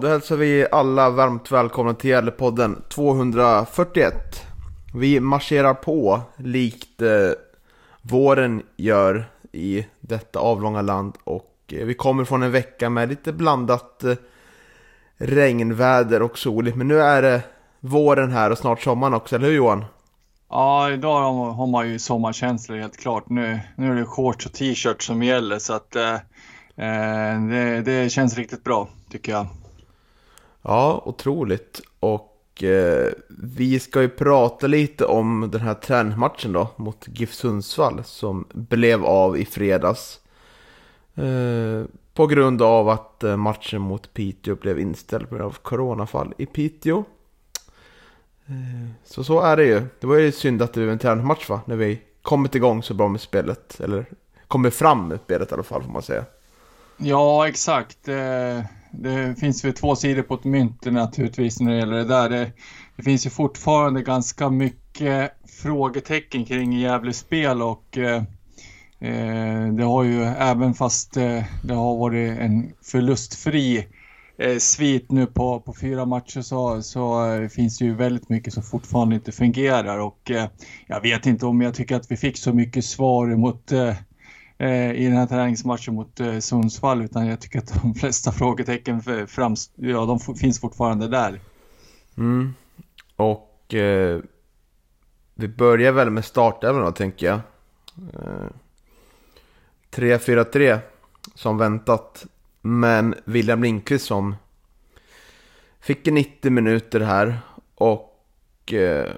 Då hälsar vi alla varmt välkomna till Gävlepodden 241. Vi marscherar på likt eh, våren gör i detta avlånga land och eh, vi kommer från en vecka med lite blandat eh, regnväder och soligt. Men nu är det våren här och snart sommaren också, eller hur Johan? Ja, idag har- man ju sommarkänslor helt klart. Nu, nu är det shorts och t-shirt som gäller så att eh, eh det, det känns riktigt bra tycker jag. Ja, otroligt. Och eh, vi ska ju prata lite om den här träningsmatchen då mot GIF Sundsvall som blev av i fredags. Eh, på grund av att eh, matchen mot Piteå blev inställd på grund av coronafall i Piteå. Eh, så så är det ju. Det var ju synd att det blev en träningsmatch va? När vi kommit igång så bra med spelet. Eller kommit fram med spelet i alla fall får man säga. Ja, exakt. Eh, det finns väl två sidor på ett mynt naturligtvis när det gäller det där. Det, det finns ju fortfarande ganska mycket frågetecken kring Gävles spel och eh, eh, det har ju även fast eh, det har varit en förlustfri eh, svit nu på, på fyra matcher så, så eh, finns det ju väldigt mycket som fortfarande inte fungerar och eh, jag vet inte om jag tycker att vi fick så mycket svar mot eh, Eh, i den här träningsmatchen mot eh, Sundsvall utan jag tycker att de flesta frågetecken för, framst- ja, de finns fortfarande där. Mm. Och eh, vi börjar väl med startelvan då tänker jag. Eh, 3-4-3 som väntat. Men William Lindqvist som fick 90 minuter här. Och eh,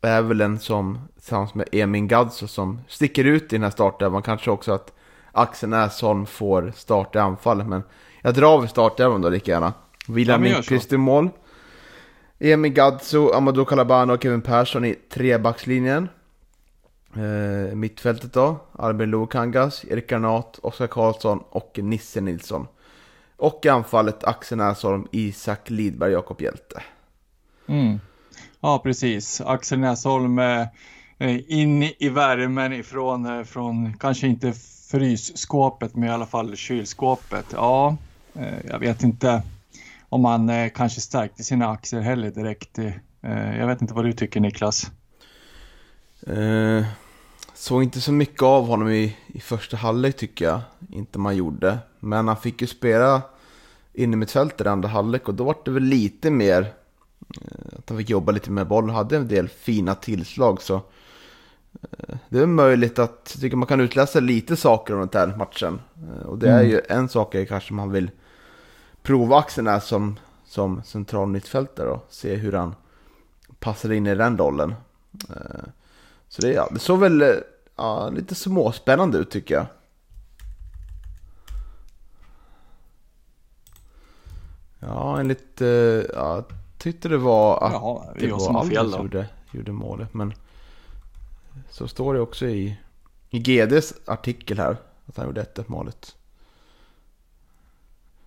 är väl en som tillsammans med Emin Gadzio som sticker ut i den här startelvan. Kanske också att Axel Näsholm får starta i anfallet. Men jag drar väl startelvan då lika gärna. William Ja, Lindqvist i mål. Emil Gadzio, Amadou Calabano och Kevin Persson i trebackslinjen. Eh, mittfältet då, Albin Lokangas, Erik Granat, Oskar Karlsson och Nisse Nilsson. Och i anfallet Axel Näsholm, Isak Lidberg, Jakob Hjälte. Mm. Ja, precis. Axel Näsholm eh, in i värmen ifrån, eh, från kanske inte frysskåpet men i alla fall kylskåpet. Ja, eh, jag vet inte om han eh, kanske stärkte sina aktier heller direkt. Eh, jag vet inte vad du tycker Niklas. Eh, såg inte så mycket av honom i, i första halvlek tycker jag. Inte man gjorde. Men han fick ju spela in i mittfältet i andra halvlek och då var det väl lite mer att han fick jobba lite med boll. Hade en del fina tillslag så eh, det är möjligt att jag tycker man kan utläsa lite saker om den här matchen. Eh, och det är Mm. ju en sak är kanske man vill prova axeln här som, som central mittfältare och se hur han passar in i den rollen. Eh, så det, ja, det såg väl eh, ja, lite småspännande ut tycker jag. Ja, enligt... eh, Ja, tyckte det var att Jaha, det var har fel då. gjorde, gjorde målet. Men så står det också i, i GDs artikel här att han gjorde 1 målet.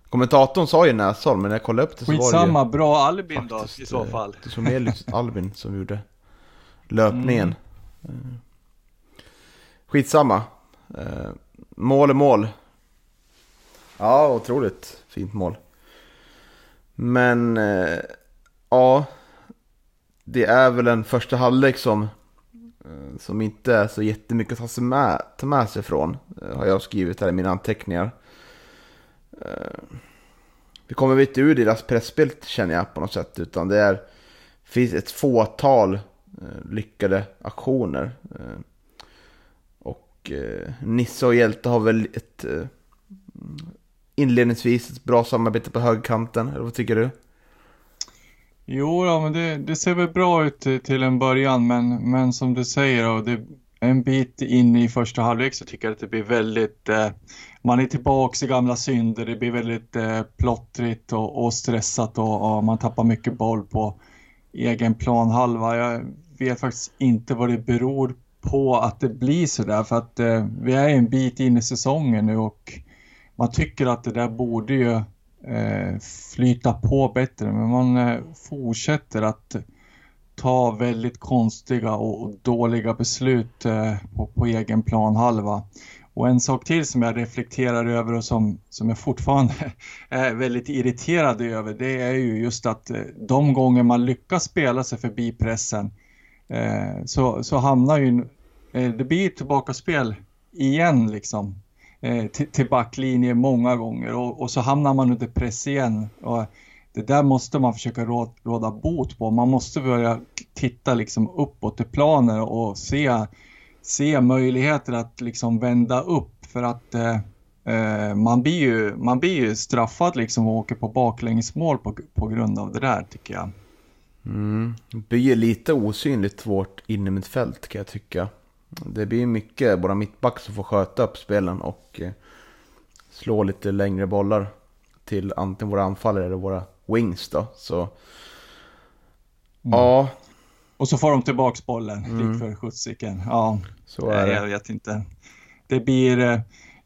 Kommentatorn sa ju Näsholm, men när jag kollade upp det så var det. Skitsamma, bra Albin då Faktiskt, i så eh, fall. Det såg mer ut Albin som gjorde löpningen. Eh, Skitsamma. Eh, Mål är mål. Ja, otroligt fint mål. Men ja, det är väl en första halvlek som, eh, som inte är så jättemycket att ta, sig med, ta med sig från. Eh, har jag skrivit här i mina anteckningar. Eh, vi kommer inte ur deras pressspel känner jag på något sätt. Utan det är, finns ett fåtal lyckade aktioner. Och Nisse och Hjälte har väl ett, inledningsvis ett bra samarbete på högerkanten, eller vad tycker du? Jo, ja, men det, det, ser väl bra ut till en början, men, men som du säger, och det, en bit in i första halvlek så tycker jag att det blir väldigt, eh, man är tillbaka i gamla synder, det blir väldigt eh, plottrigt och, och stressat och, och, man tappar mycket boll på egen planhalva. Jag vet faktiskt inte vad det beror på att det blir så där, för att eh, vi är en bit in i säsongen nu och man tycker att det där borde ju Eh, flyta på bättre, men man eh, fortsätter att ta väldigt konstiga och dåliga beslut eh, på, på egen planhalva. Och en sak till som jag reflekterar över och som, som jag fortfarande är väldigt irriterad över det är ju just att de gånger man lyckas spela sig förbi pressen så, så hamnar ju, det blir tillbakaspel igen liksom eh, till, till backlinje många gånger och, och, så hamnar man under press igen. Och det där måste man försöka råda, råda bot på. Man måste börja titta liksom uppåt i planen och se, se möjligheter att liksom vända upp för att eh, eh, man, blir ju, man blir ju straffad liksom och åker på baklängesmål på, på grund av det där tycker jag. Mm. Det blir lite osynligt vårt innermittfält kan jag tycka. Det blir mycket våra mittback som får sköta upp spelen och eh, slå lite längre bollar till antingen våra anfallare eller våra wings då. Så mm. ja. Och så får de tillbaks bollen, mm. lik för sjuttsiken. Ja, så är det. Jag vet inte. Det blir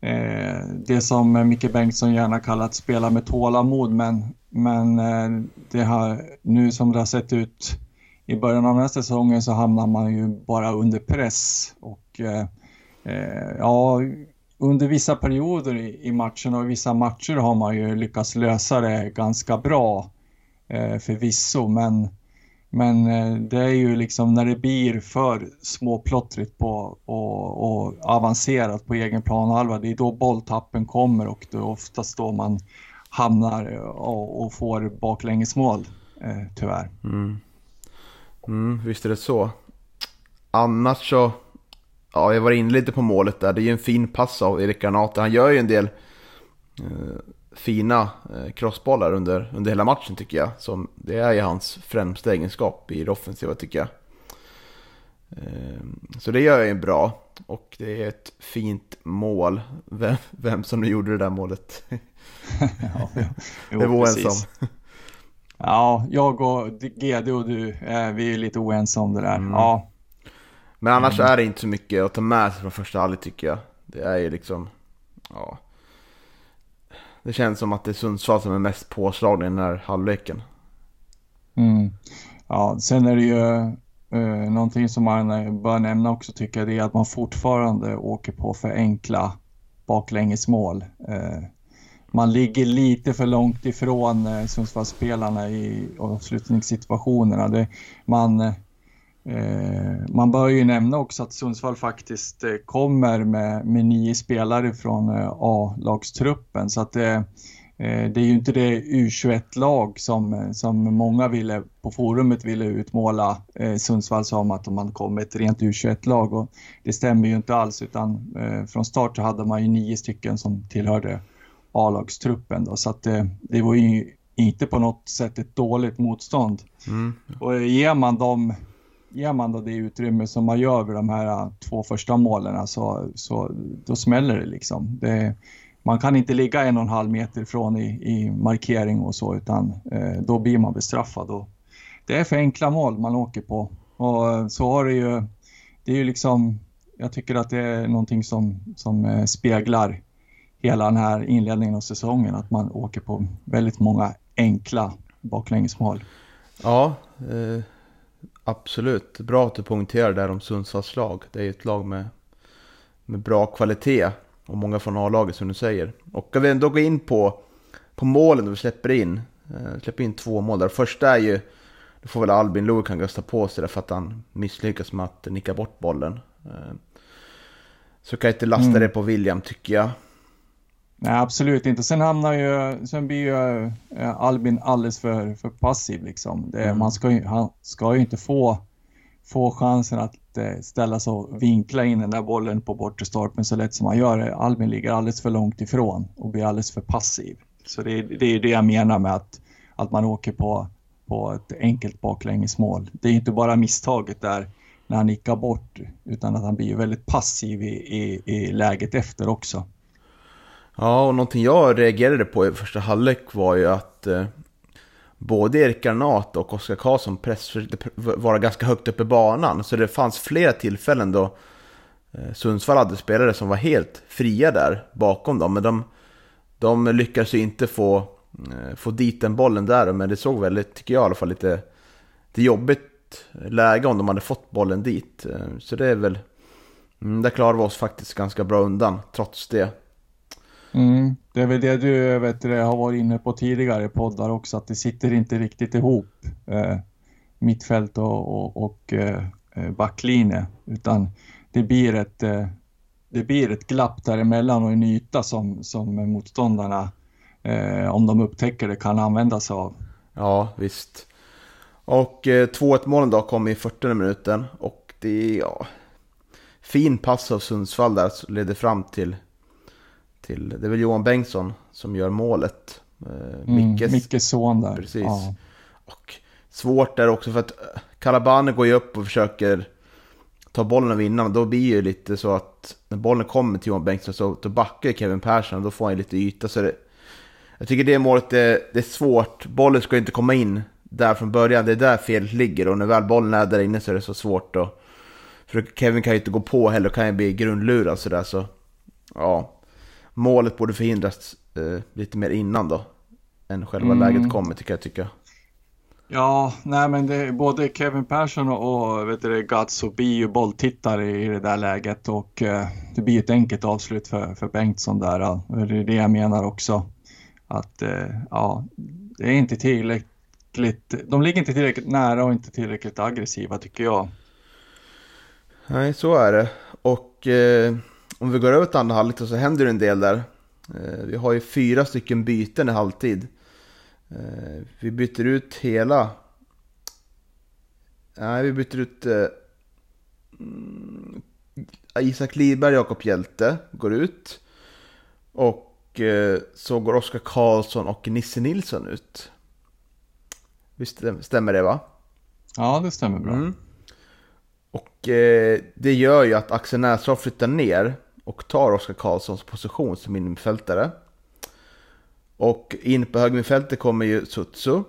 eh, det som Micke Bengtsson gärna kallar att spela med tålamod, men, men eh, det har nu som det har sett ut i början av nästa säsongen så hamnar man ju bara under press och eh, eh, ja, under vissa perioder i, i matchen och i vissa matcher har man ju lyckats lösa det ganska bra eh, förvisso, men men eh, det är ju liksom när det blir för småplottrigt på och, och avancerat på egen planhalva, det är då bolltappen kommer och det är oftast då man hamnar och, och får baklängesmål, eh, tyvärr. Mm. Mm, visst är det så. Annars så, ja jag var inne lite på målet där. Det är ju en fin pass av Erik Granate. Han gör ju en del eh, fina eh, crossbollar under, under hela matchen tycker jag. Som, det är ju hans främsta egenskap i det offensiva tycker jag. Eh, så det gör jag ju bra. Och det är ett fint mål. Vem, vem som nu gjorde det där målet. ja, ja. Jo, det var ensam. Ja, jag och GD och du, eh, vi är lite oense om det där. Mm. Ja. Men annars mm. är det inte så mycket att ta med sig från första halvlek tycker jag. Det är ju liksom, ja. Det känns som att det är Sundsvall som är mest påslagna i den här halvleken. Mm. Ja, sen är det ju eh, någonting som man bör nämna också tycker jag, det är att man fortfarande åker på för enkla baklängesmål. Eh, man ligger lite för långt ifrån eh, Sundsvallsspelarna i avslutningssituationerna. Det, man, eh, man bör ju nämna också att Sundsvall faktiskt eh, kommer med, med nio spelare från eh, A-lagstruppen så att det, eh, det är ju inte det U21-lag som, som många ville på forumet ville utmåla eh, Sundsvall som att man kom med ett rent U21-lag och det stämmer ju inte alls utan eh, från start så hade man ju nio stycken som tillhörde A-lagstruppen. Då, så att det, det var ju inte på något sätt ett dåligt motstånd. Mm. Och ger man dem ger man då det utrymme som man gör vid de här två första målen så, så då smäller det liksom. Det, man kan inte ligga en och en halv meter ifrån i, i markering och så utan eh, då blir man bestraffad. Och det är för enkla mål man åker på och så har det ju, det är ju liksom, jag tycker att det är någonting som, som eh, speglar hela den här inledningen av säsongen, att man åker på väldigt många enkla baklängesmål. Ja, eh, absolut. Bra att du poängterar där om Sundsvalls lag. Det är ett lag med, med bra kvalitet och många från A-laget som du säger. Och jag vill ändå gå in på, på målen vi släpper in. Eh, släpper in två mål där. Första är ju, det får väl Albin Lukan rösta på sig för att han misslyckas med att nicka bort bollen. Eh, så kan jag inte lasta mm. det på William tycker jag. Nej, absolut inte. Sen hamnar ju, sen blir ju äh, Albin alldeles för, för passiv liksom. Det, mm. Man ska ju, han ska ju inte få, får chansen att eh, ställa sig och vinkla in den där bollen på bortre stolpen så lätt som han gör. Albin ligger alldeles för långt ifrån och blir alldeles för passiv. Så det är det, är det jag menar med att, att man åker på, på ett enkelt baklängesmål. Det är inte bara misstaget där när han nickar bort utan att han blir väldigt passiv i, i, i läget efter också. Ja, och någonting jag reagerade på i första halvlek var ju att eh, både Erik Garnat och Oskar Karlsson press försökte vara ganska högt upp i banan. Så det fanns flera tillfällen då eh, Sundsvall hade spelare som var helt fria där bakom dem. Men de, de lyckades ju inte få, eh, få dit den bollen där. Men det såg väldigt, tycker jag i alla fall, lite, lite jobbigt läge om de hade fått bollen dit. Eh, så det är väl, mm, där klarade vi oss faktiskt ganska bra undan trots det. Mm, det är väl det du vet, det har varit inne på tidigare i poddar också, att det sitter inte riktigt ihop eh, mittfält och, och, och eh, backlinje, utan det blir ett, eh, det blir ett glapp däremellan och en yta som, som motståndarna, eh, om de upptäcker det, kan använda sig av. Ja, visst. Och eh, 2-1 målen då kom i 40 minuten och det är ja, fin pass av Sundsvall där som leder fram till till, det är väl Johan Bengtsson som gör målet. Eh, mm, Mickes, Mickes son där. Precis. Ja. Och svårt där också för att Kalabane går ju upp och försöker ta bollen och vinna. Då blir det lite så att när bollen kommer till Johan Bengtsson så då backar Kevin Persson och då får han lite yta. Så det, jag tycker det målet är, det är svårt. Bollen ska inte komma in där från början. Det är där felet ligger och när väl bollen är där inne så är det så svårt. Då. För Kevin kan ju inte gå på heller, kan ju bli grundlurad sådär så. Ja, målet borde förhindras eh, lite mer innan då. Än själva mm. läget kommer tycker jag. Tycker. Ja, nej men det, både Kevin Persson och, och vet du, Gatso blir ju bolltittare i det där läget och eh, det blir ett enkelt avslut för, för Bengtsson där. Ja. Det är det jag menar också. Att eh, ja, det är inte tillräckligt, de ligger inte tillräckligt nära och inte tillräckligt aggressiva tycker jag. Nej, så är det. Och eh, om vi går över till andra halvlek så händer det en del där. Eh, vi har ju fyra stycken byten i halvtid. Eh, vi byter ut hela... Nej, vi byter ut... Eh, Isak Lidberg och Jakob Hjälte går ut. Och så går Oskar Karlsson och Nisse Nilsson ut. Visst stämmer det va? Ja, det stämmer bra. Mm. Och det gör ju att Axel Näsholm flyttar ner och tar Oskar Karlssons position som innermittfältare. Och in på högermittfältet kommer ju Sutsu.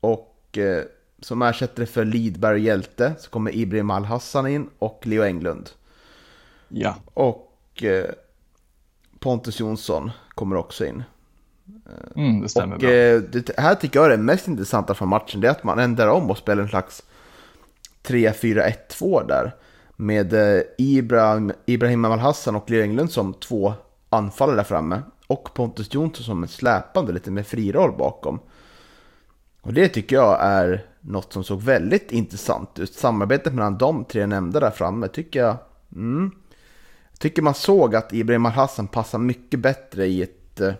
Och eh, som ersättare för Lidberg och Hjälte så kommer Ibrahim Al-Hassan in och Leo Englund. Ja. Och eh, Pontus Jonsson kommer också in. Mm, det stämmer och, bra. Eh, det här tycker jag är det mest intressanta från matchen. Det är att man ändrar om och spelar en slags 3-4-1-2 där. Med eh, Ibrahim, Ibrahim Al-Hassan och Leo Englund som två anfallare där framme. Och Pontus Jonsson som en släpande, lite mer friroll bakom. Och det tycker jag är något som såg väldigt intressant ut. Samarbetet mellan de tre nämnda där framme tycker jag... Mm, jag tycker man såg att Ibrahim Al-Hassan passar mycket bättre i ett, eh,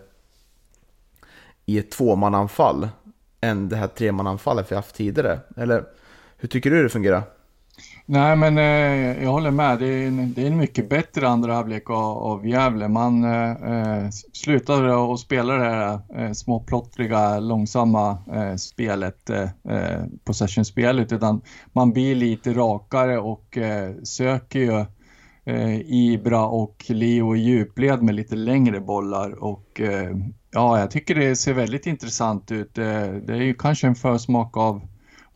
i ett tvåmananfall än det här tremananfallet vi haft tidigare. Eller hur tycker du det fungerar? Nej, men eh, jag håller med. Det är, en, det är en mycket bättre andra halvlek av, av Gävle. Man eh, slutade att spela det här eh, småplottriga, långsamma eh, spelet, eh, eh, possession-spelet, utan man blir lite rakare och eh, söker ju eh, Ibra och Leo i djupled med lite längre bollar och eh, ja, jag tycker det ser väldigt intressant ut. det är ju kanske en försmak av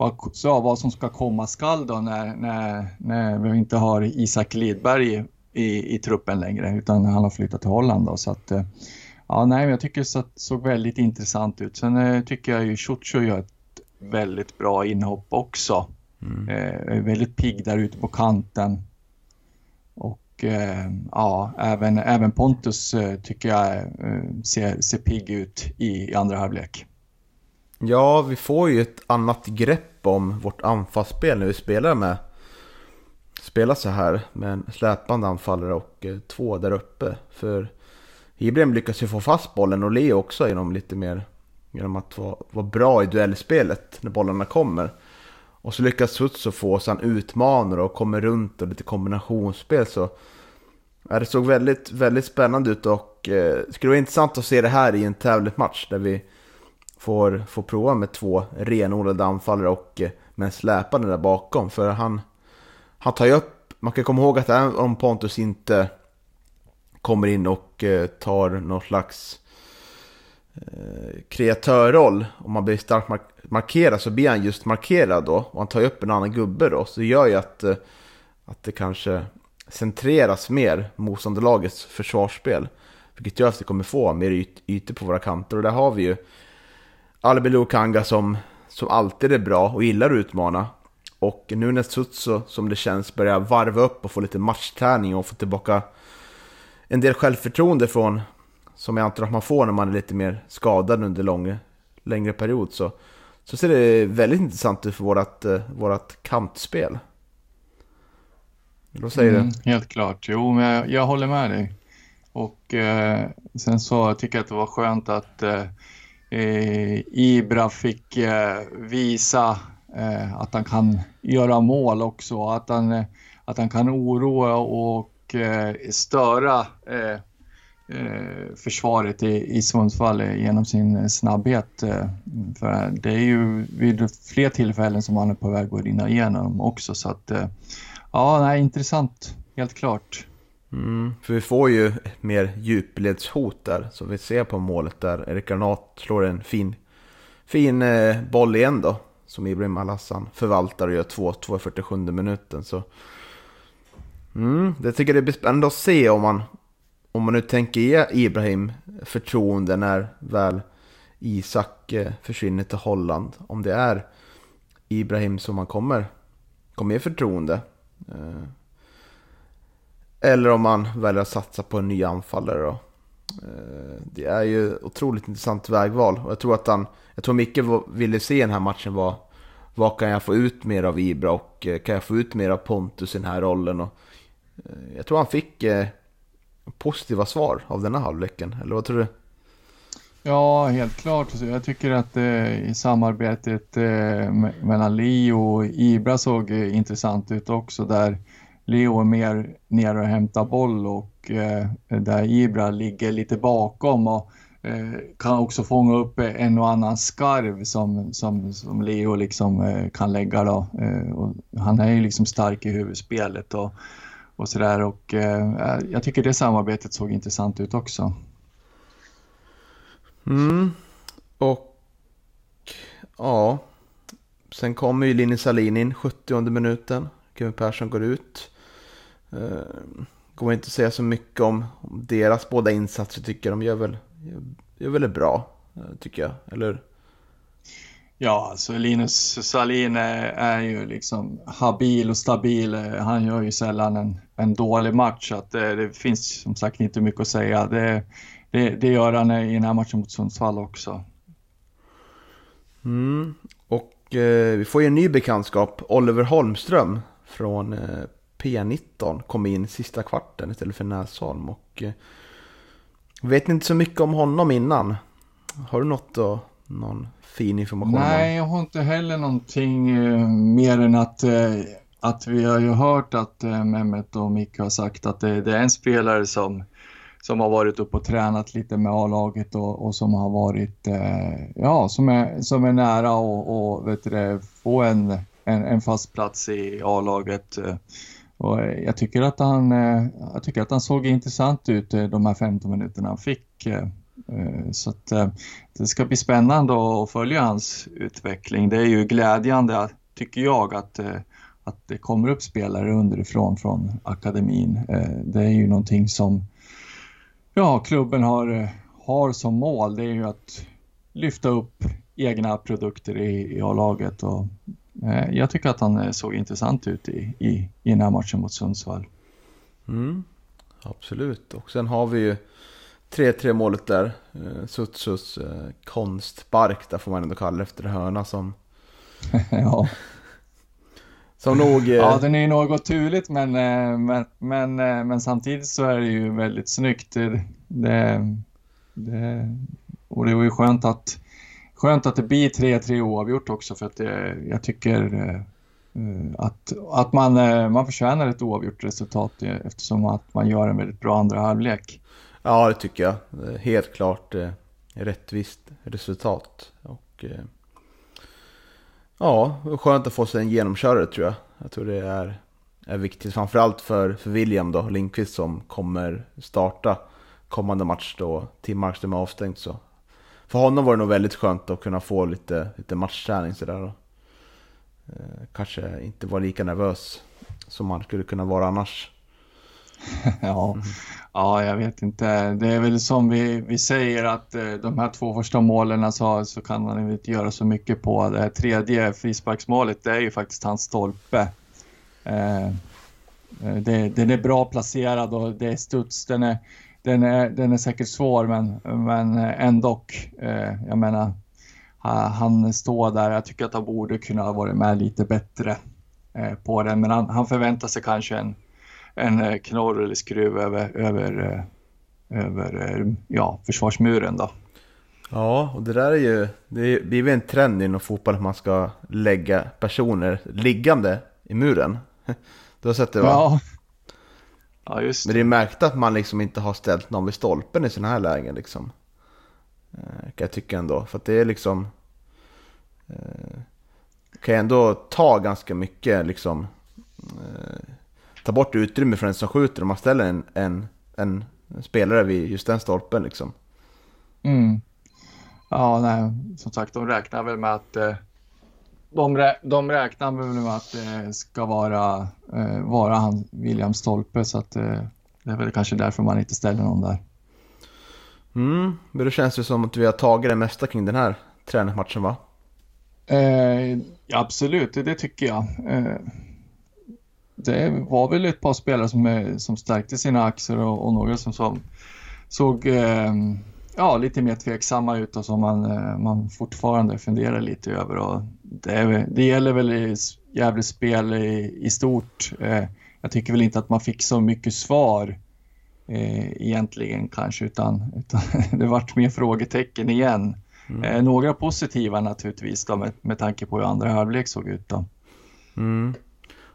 vad, så, vad som ska komma skall då när, när, när vi inte har Isak Lidberg i, i, i truppen längre utan han har flyttat till Holland. Då, så att, eh, ja, nej, jag tycker det såg väldigt intressant ut. Sen eh, tycker jag ju Ciuciu gör ett väldigt bra inhopp också. Mm. Eh, väldigt pigg där ute på kanten. Och eh, ja, även, även Pontus eh, tycker jag eh, ser, ser pigg ut i, i andra halvlek. Ja, vi får ju ett annat grepp Typ om vårt anfallsspel när vi spelar med spelar så här med en släpande anfallare och eh, två där uppe. För Ibrahim lyckas ju få fast bollen och Leo också genom lite mer genom att vara, vara bra i duellspelet när bollarna kommer. Och så lyckas Sutso få så han utmanar och kommer runt och lite kombinationsspel så ja, det såg väldigt, väldigt spännande ut och eh, det skulle vara intressant att se det här i en tävlingsmatch där vi får, får prova med två renodlade anfallare och eh, med en släpande där bakom. För han, han tar ju upp, man kan komma ihåg att även om Pontus inte kommer in och eh, tar någon slags eh, kreatörroll, om man blir starkt mark markerad så blir han just markerad då. Och han tar ju upp en annan gubbe då, så det gör ju att, eh, att det kanske centreras mer motståndarlagets försvarsspel. Vilket gör att vi kommer få mer yt ytor på våra kanter. Och där har vi ju Albin Kanga som, som alltid är bra och gillar att utmana. Och nu när Sutso, som det känns, börjar varva upp och få lite matchträning och få tillbaka en del självförtroende från, som jag antar att man får när man är lite mer skadad under lång, längre period, så, så ser det väldigt intressant ut för vårt, eh, vårt kantspel. Vad säger mm, du? Helt klart. Jo, men jag, jag håller med dig. Och eh, sen så tycker jag att det var skönt att eh, eh Ibra fick eh, visa eh, att han kan göra mål också. Att han, eh, att han kan oroa och eh, störa eh, eh, försvaret i, i Sundsvall genom sin snabbhet. För det är ju vid fler tillfällen som han är på väg att rinna igenom också. Så att, ja, nej, intressant, helt klart. Mm, för vi får ju mer djupledshot där, som vi ser på målet där Erik Granat slår en fin, fin eh, boll igen då. Som Ibrahim Alassan förvaltar och gör 2-2 i 47 minuten. Så, mm, det tycker jag det blir spännande att se om man, om man nu tänker ge Ibrahim förtroende när väl Isak eh, försvinner till Holland. Om det är Ibrahim som man kommer, kommer ge förtroende. Eh, eller om man väljer att satsa på en ny anfallare då. Eh, det är ju otroligt intressant vägval. Och jag tror att han, jag tror Micke ville se den här matchen var vad kan jag få ut mer av Ibra och eh, kan jag få ut mer av Pontus i den här rollen? Och eh, jag tror han fick positiva svar av denna halvleken, eller vad tror du? Ja, helt klart. Alltså, jag tycker att eh, samarbetet eh, mellan Leo och Ibra såg eh, intressant ut också där Leo är mer ner och hämtar boll och eh, där Ibra ligger lite bakom och eh, kan också fånga upp en och annan skarv som, som, som Leo liksom eh, kan lägga då. Eh, och han är ju liksom stark i huvudspelet och, och sådär och eh, eh jag tycker det samarbetet såg intressant ut också. Mm, och ja, sen kommer ju Linus Salin in 70 minuten. Kevin Persson går ut. Går inte att säga så mycket om, om deras båda insatser tycker jag. De gör väl, gör väl bra, uh, tycker jag. Eller Ja, alltså Linus Salin är, är, ju liksom habil och stabil. Han gör ju sällan en, en dålig match. Så att det, det, finns som sagt inte mycket att säga. Det, det, det gör han i den här matchen mot Sundsvall också. Mm. Och eh, vi får ju en ny bekantskap. Oliver Holmström från eh, P19 kom in sista kvarten istället för Näsholm. Och, eh, vet inte så mycket om honom innan. Har du något då, någon fin information? Nej, jag har inte heller någonting eh, mer än att, eh, att vi har ju hört att eh, Mehmet och Micke har sagt att det, det, är en spelare som, som har varit upp och tränat lite med A-laget och, och, som har varit, eh, ja, som är, som är nära och, och vet du, få en, en, en fast plats i A-laget. Eh, och eh, jag, tycker att han, eh, jag tycker att han såg intressant ut eh, de här 15 minuterna han fick. Så att det ska bli spännande att följa hans utveckling. Det är ju glädjande, tycker jag, att, att det kommer upp spelare underifrån från akademin. Det är ju någonting som ja, klubben har, har som mål. Det är ju att lyfta upp egna produkter i, i A-laget och jag tycker att han eh, såg intressant ut i, i, i den här matchen mot Sundsvall. Mm, absolut, och sen har vi ju 3-3 målet där. Eh, Sutsus eh, konstbark, där får man ändå kalla det efter hörna som... ja. Som nog... Eh... Ja, den är ju något turligt men, men, men, men samtidigt så är det ju väldigt snyggt. Det, det, och det var ju skönt att Skönt att det blir 3-3 oavgjort också för att det, jag tycker eh, att, att man, eh, man förtjänar ett oavgjort resultat eftersom att man gör en väldigt bra andra halvlek. Ja, det tycker jag. Helt klart rättvist resultat. Och, ja, skönt att få sig en genomkörare tror jag. Jag tror det är, är viktigt, framförallt för, för William då, Lindqvist som kommer starta kommande match då Tim Markström är avstängt. Så. För honom var det nog väldigt skönt att kunna få lite, lite matchträning sådär. Eh, kanske inte vara lika nervös som man skulle kunna vara annars. ja, ja, jag vet inte. Det är väl som vi, vi säger att eh, de här två första målen så, så kan man inte göra så mycket på. Det här tredje frisparksmålet, det är ju faktiskt hans stolpe. Eh, eh det, den är bra placerad och det är studs. Den är, den är, den är säkert svår men, men ändå. Eh, jag menar, han står där. Jag tycker att han borde kunna ha varit med lite bättre eh, på den. Men han, han förväntar sig kanske en, en eh, knorr eller skruv över, över, eh, över ja, försvarsmuren då. Ja, och det där är ju, det blir en trend inom fotboll att man ska lägga personer liggande i muren. Du har sett det va? Ja, ja just det. Men det är märkt att man liksom inte har ställt någon vid stolpen i sådana här lägen liksom. Eh, kan jag tycka ändå. För att det är liksom... Eh, kan jag ändå ta ganska mycket liksom... Eh, ta bort utrymme från den som skjuter om man ställer en, en, en spelare vid just den stolpen liksom. Mm. Ja, nej, som sagt, de räknar väl med att eh, de, rä de räknar med att det ska vara, eh, vara han William Stolpe så att eh, det är väl kanske därför man inte ställer någon där. Mm, men då känns det som att vi har tagit det mesta kring den här träningsmatchen va? Eh, absolut, det, det, tycker jag. Eh, det var väl ett par spelare som, som stärkte sina aktier och, och några som, som såg eh, ja, lite mer tveksamma ut och som man, eh, man fortfarande funderar lite över. Och det, det gäller väl i jävligt spel i, i stort. Eh, jag tycker väl inte att man fick så mycket svar eh, egentligen kanske, utan, utan det vart mer frågetecken igen. Mm. Eh, några positiva naturligtvis då, med, med tanke på hur andra halvlek såg ut. Då. Mm.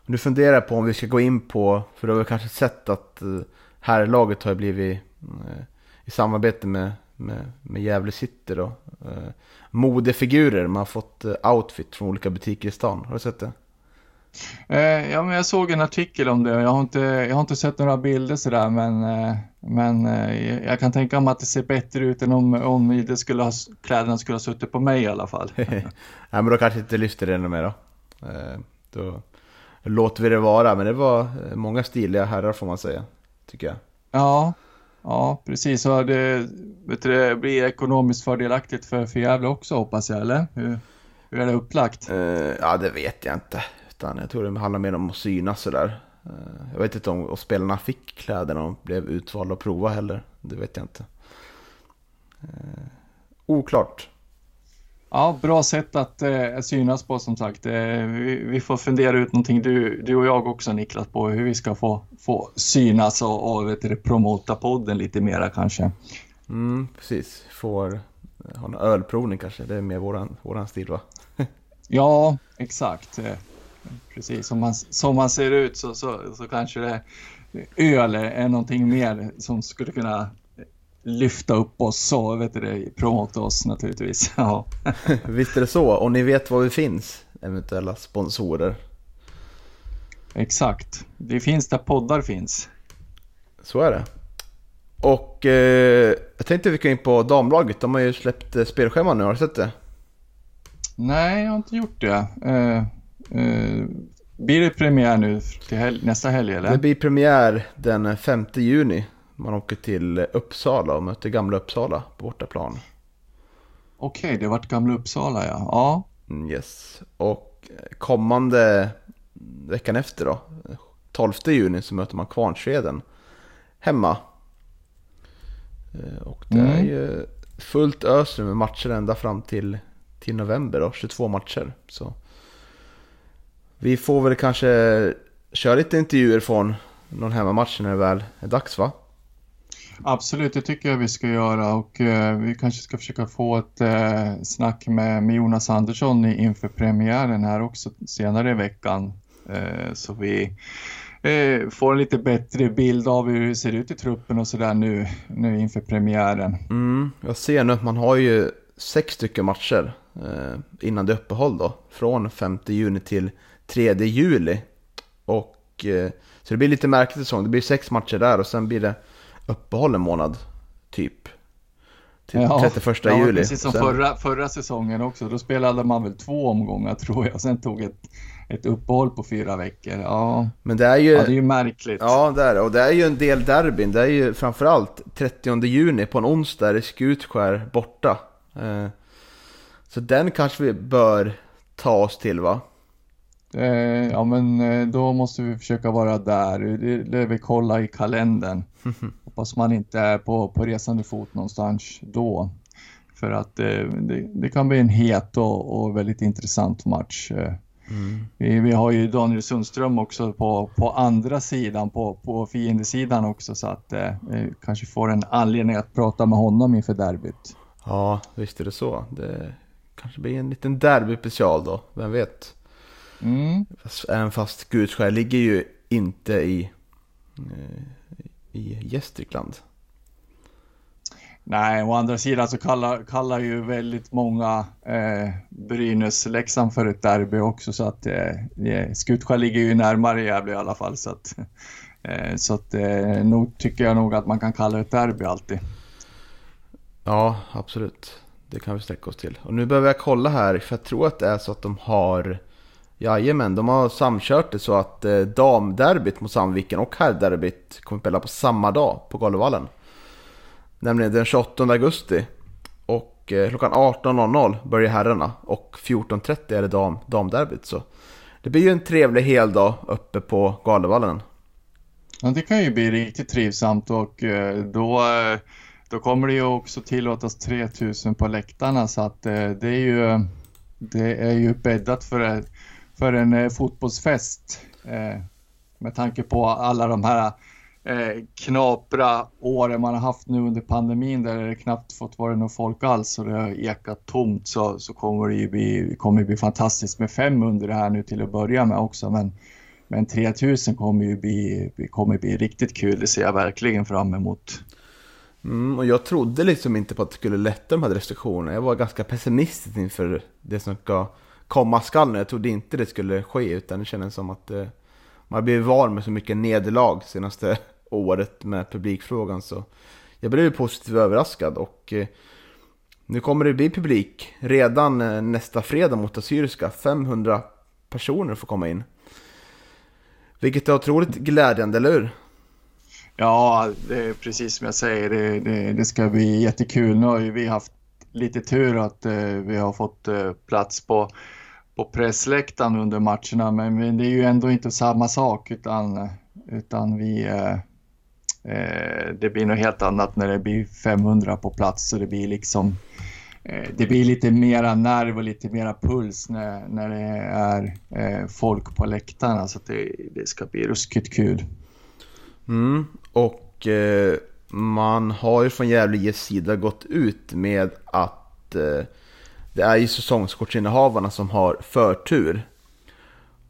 Du funderar på om vi ska gå in på, för du har väl kanske sett att eh, här laget har blivit eh, i samarbete med, med, med Gävle City då. Eh, modefigurer, man har fått eh, outfit från olika butiker i stan. Har du sett det? Eh, ja, men jag såg en artikel om det. Jag har inte, jag har inte sett några bilder sådär, men, eh, men eh, jag kan tänka mig att det ser bättre ut än om, om det skulle ha, kläderna skulle ha suttit på mig i alla fall. ja, men då kanske inte lyfter det ännu mer då. Eh, då låter vi det vara, men det var eh, många stiliga herrar får man säga, tycker jag. Ja, ja precis. Så det, vet du, det blir ekonomiskt fördelaktigt för, för Gävle också hoppas jag, eller? Hur, hur är det upplagt? Uh, ja, det vet jag inte. Utan jag tror det handlar mer om att synas sådär. Uh, jag vet inte om spelarna fick kläderna och blev utvalda att prova heller. Det vet jag inte. Uh, oklart. Ja, bra sätt att eh, synas på som sagt. Eh, vi, vi, får fundera ut någonting, du, du och jag också Niklas, på hur vi ska få, få synas och, och vet du, promota podden lite mera kanske. Mm, precis, får ha en ölprovning kanske, det är mer våran, våran stil va? ja, exakt precis. Som man, som man ser ut så, så, så kanske det öl är någonting mer som skulle kunna lyfta upp oss och vet du, promota oss naturligtvis. Ja. Visst är det så, och ni vet var vi finns, eventuella sponsorer. Exakt, det finns där poddar finns. Så är det. Och eh, jag tänkte vi kan in på damlaget, de har ju släppt eh, spelschema nu, har du sett det? Nej, jag har inte gjort det. Eh, Uh, blir det premiär nu till hel nästa helg eller? Det blir premiär den 5 juni. Man åker till Uppsala och möter Gamla Uppsala på bortaplan. Okej, okay, det varit Gamla Uppsala ja. ja. Mm, yes, och kommande veckan efter då, 12 juni så möter man Kvarnsveden hemma. Eh, och det mm. är ju fullt ös nu med matcher ända fram till, till november då, 22 matcher. Så vi får väl kanske köra lite intervjuer från någon hemmamatch när det väl är dags va? Absolut, det tycker jag vi ska göra och eh, vi kanske ska försöka få ett eh, snack med, med Jonas Andersson inför premiären här också senare i veckan. Eh, så vi eh, får en lite bättre bild av hur det ser ut i truppen och sådär nu, nu inför premiären. Mm, jag ser nu att man har ju sex stycken matcher eh, innan det uppehåll då. Från 5 juni till 3 juli. Och, eh, så det blir lite märkligt säsong. Det blir sex matcher där och sen blir det uppehåll en månad, typ. Till ja, 31 ja, juli. Precis som sen... förra, förra säsongen också. Då spelade man väl två omgångar tror jag. Sen tog ett, ett uppehåll på fyra veckor. Ja, Men det är ju, ja, det är ju märkligt. Ja, det är det. Och det är ju en del derbyn. Det är ju framförallt 30 juni på en onsdag är det Skutskär borta. Eh, så den kanske vi bör ta oss till va? Eh, ja men eh, då måste vi försöka vara där. Det, vi kolla i kalendern. Hoppas man inte är på, på resande fot någonstans då. För att eh, det, det, kan bli en het och, och väldigt intressant match. Eh, mm. Vi, vi, har ju Daniel Sundström också på, på andra sidan, på, på fiendesidan också så att eh, kanske får en anledning att prata med honom inför derbyt. Ja, visst är det så. Det kanske blir en liten derby-special då, vem vet? Mm. Även fast Gudskär ligger ju inte i, eh, i Gästrikland. Nej, å andra sidan så kallar, kallar ju väldigt många eh, Brynäs-Leksand för ett derby också så att eh, Skutskär ligger ju närmare Gävle i alla fall så att, eh, så att eh, nog tycker jag nog att man kan kalla det ett derby alltid. Ja, absolut. Det kan vi sträcka oss till. Och nu behöver jag kolla här för jag tror att det är så att de har Jajamän, de har samkört det så att eh, damderbyt mot Sandviken och herrderbyt kommer spela på samma dag på Galovallen. Nämligen den 28 augusti. Och eh, klockan 18.00 börjar herrarna och 14.30 är det dam, damderbyt. Så det blir ju en trevlig heldag uppe på Galovallen. Ja, det kan ju bli riktigt trivsamt och eh, då, eh, då kommer det ju också tillåtas 3000 på läktarna så att eh, det är ju det är ju bäddat för för en eh, fotbollsfest. Eh, med tanke på alla de här eh, knapra åren man har haft nu under pandemin där det knappt fått vara någon folk alls och det har ekat tomt så, så kommer det ju bli, kommer bli fantastiskt med 500 det här nu till att börja med också. Men, men 3000 kommer ju bli, kommer bli riktigt kul, det ser jag verkligen fram emot. Mm, och jag trodde liksom inte på att det skulle lätta de här restriktionerna. Jag var ganska pessimistisk inför det som ska komma skall nu. Jag trodde inte det skulle ske utan det kändes som att eh, man blivit van med så mycket nederlag senaste året med publikfrågan. Så jag blev positivt överraskad och eh, nu kommer det bli publik redan eh, nästa fredag mot Assyriska. 500 personer får komma in. Vilket är otroligt glädjande, eller hur? Ja, det är precis som jag säger. Det, det, det ska bli jättekul. Nu har ju vi haft lite tur att eh, vi har fått eh, plats på på pressläktaren under matcherna men det är ju ändå inte samma sak utan, utan vi eh, eh det blir något helt annat när det blir 500 på plats så det blir liksom eh, det blir lite mera nerv och lite mera puls när, när det är eh, folk på läktarna så det, det ska bli ruskigt kul. Mm, och eh, man har ju från Gävle sida gått ut med att eh, det är ju säsongskortsinnehavarna som har förtur.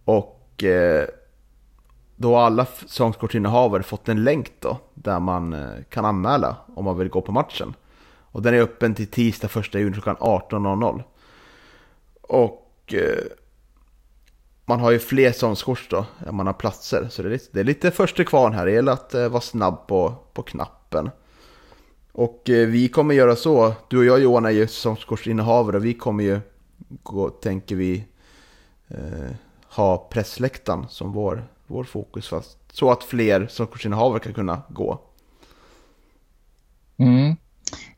Och eh, då har alla säsongskortsinnehavare fått en länk då, där man eh, kan anmäla om man vill gå på matchen. Och den är öppen till tisdag 1 juni klockan 18.00. Och eh, man har ju fler säsongskort då, än man har platser. Så det är lite, det är lite först till kvarn här, det gäller att eh, vara snabb på, på knappen. Och eh, vi kommer göra så, du och jag Johan är ju säsongskortsinnehavare och vi kommer ju, gå, tänker vi, eh, ha pressläktaren som vår, vår fokus. Fast, så att fler säsongskortsinnehavare kan kunna gå. Mm.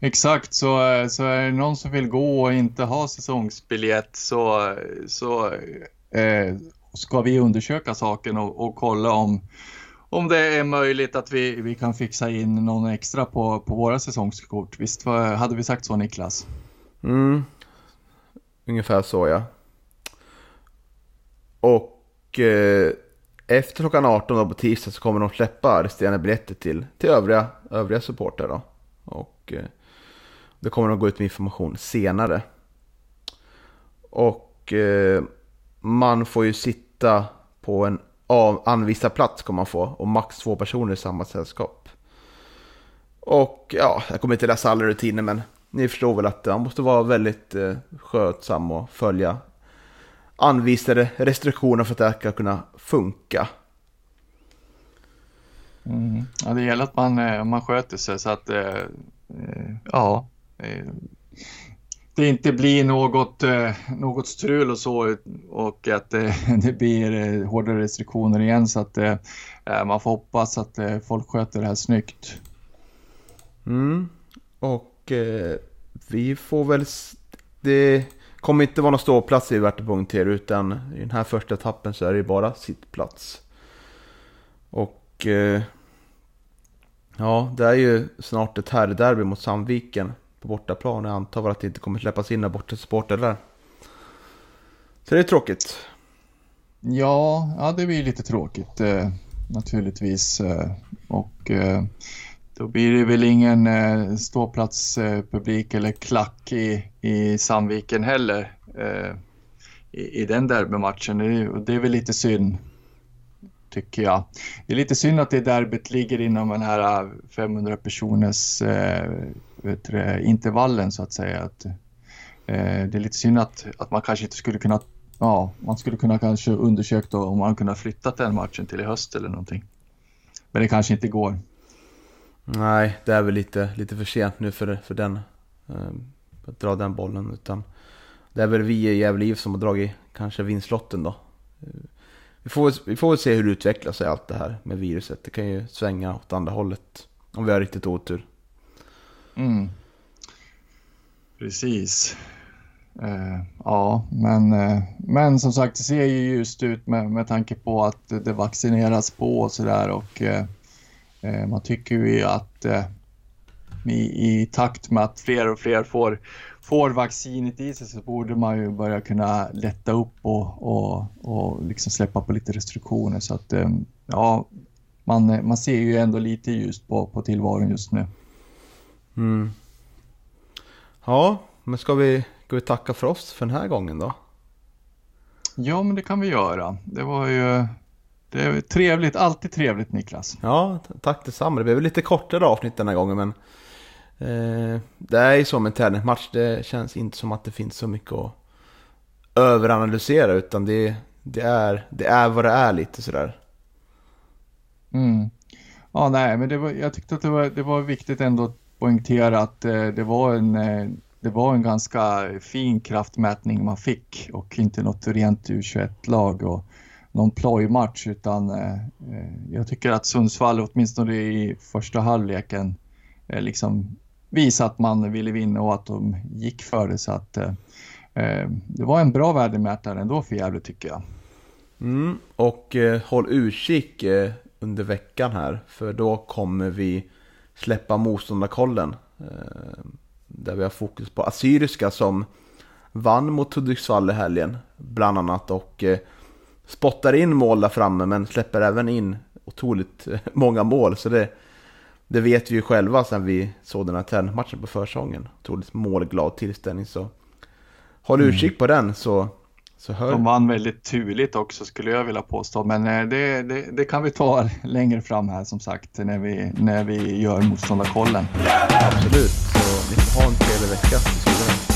Exakt, så, eh, så är det någon som vill gå och inte ha säsongsbiljett så, så eh, ska vi undersöka saken och, och kolla om om det är möjligt att vi, vi kan fixa in någon extra på, på våra säsongskort. Visst hade vi sagt så Niklas? Mm, ungefär så ja. Och eh, efter klockan 18 då på tisdag så kommer de släppa resterande biljetter till, till övriga, övriga supportrar då. Och eh, det kommer de gå ut med information senare. Och eh, man får ju sitta på en av, anvisad plats kommer man få och max två personer i samma sällskap. Och ja, jag kommer inte läsa alla rutiner men ni förstår väl att man måste vara väldigt eh, skötsam och följa anvisade restriktioner för att det här ska kunna funka. Mm. Ja, det gäller att man, eh, man sköter sig så att eh, eh ja, eh, det inte blir något, eh, något strul och så och att eh, det blir eh, hårdare restriktioner igen så att eh, eh, man får hoppas att folk sköter det här snyggt. Mm. Och vi får väl... Det kommer inte vara någon ståplats i Värtepunkt utan i den här första etappen så är det bara sittplats. Och eh, ja, det är ju snart ett herrderby mot Sandviken på bortaplan. Jag antar väl att det inte kommer släppas in några bortasupportrar där. Så det är tråkigt. Ja, ja det blir lite tråkigt eh, naturligtvis. Eh, och eh, då blir det väl ingen eh, ståplatspublik eller klack i, i Sandviken heller eh, i, i den derbymatchen. Det, det är väl lite synd, tycker jag. Det är lite synd att det derbyt ligger inom den här eh, 500 personers eh, du, intervallen så att säga. Att, eh, det är lite synd att, att man kanske inte skulle kunna Ja, man skulle kunna kanske undersökt om man kunde flyttat den matchen till i höst eller någonting. Men det kanske inte går. Nej, det är väl lite, lite för sent nu för, för den. Eh, att dra den bollen. Utan det är väl vi i Gävle som har dragit kanske vinstlotten då. Vi får, vi får väl se hur det utvecklar sig allt det här med viruset. Det kan ju svänga åt andra hållet. Om vi har riktigt otur. Mm. Precis. Uh, ja, men, uh, men som sagt det ser ju ljust ut med, med tanke på att det vaccineras på och sådär och uh, Eh, man tycker ju att eh, i, i, takt med att fler och fler får, får vaccinet i sig så borde man ju börja kunna lätta upp och, och, och liksom släppa på lite restriktioner. Så att eh, ja, man, man ser ju ändå lite ljust på, på tillvaron just nu. Mm. Ja, men ska vi, ska vi tacka för oss för den här gången då? Ja, men det kan vi göra. Det var ju det är trevligt, alltid trevligt Niklas. Ja, tack detsamma. Det blev lite kortare avsnitt den här gången men eh, det är ju som en tävlingsmatch. Det känns inte som att det finns så mycket att överanalysera utan det, det, är, det är vad det är lite sådär. Mm. Ja, nej, men det var, jag tyckte att det var, det var viktigt ändå poängtera att eh, det var en eh, det var en ganska fin kraftmätning man fick och inte något rent U21-lag. Och någon plojmatch utan eh, jag tycker att Sundsvall åtminstone i första halvleken liksom visade att man ville vinna och att de gick för det så att det var en bra värdemätare ändå för Gävle tycker jag. Mm, och eh, håll utkik eh, under veckan här för då kommer vi släppa motståndarkollen där vi har fokus på Assyriska som vann mot Hudiksvall i helgen bland annat och spottar in mål där framme men släpper även in otroligt många mål. Så det, det vet vi ju själva sen vi såg den här tennismatchen på försången. Otroligt målglad tillställning så håll mm. utkik på den så hör... De vann väldigt turligt också skulle jag vilja påstå men eh, det, det, det, kan vi ta längre fram här som sagt när vi, när vi gör motståndarkollen. Absolut, så ni får ha en trevlig vecka.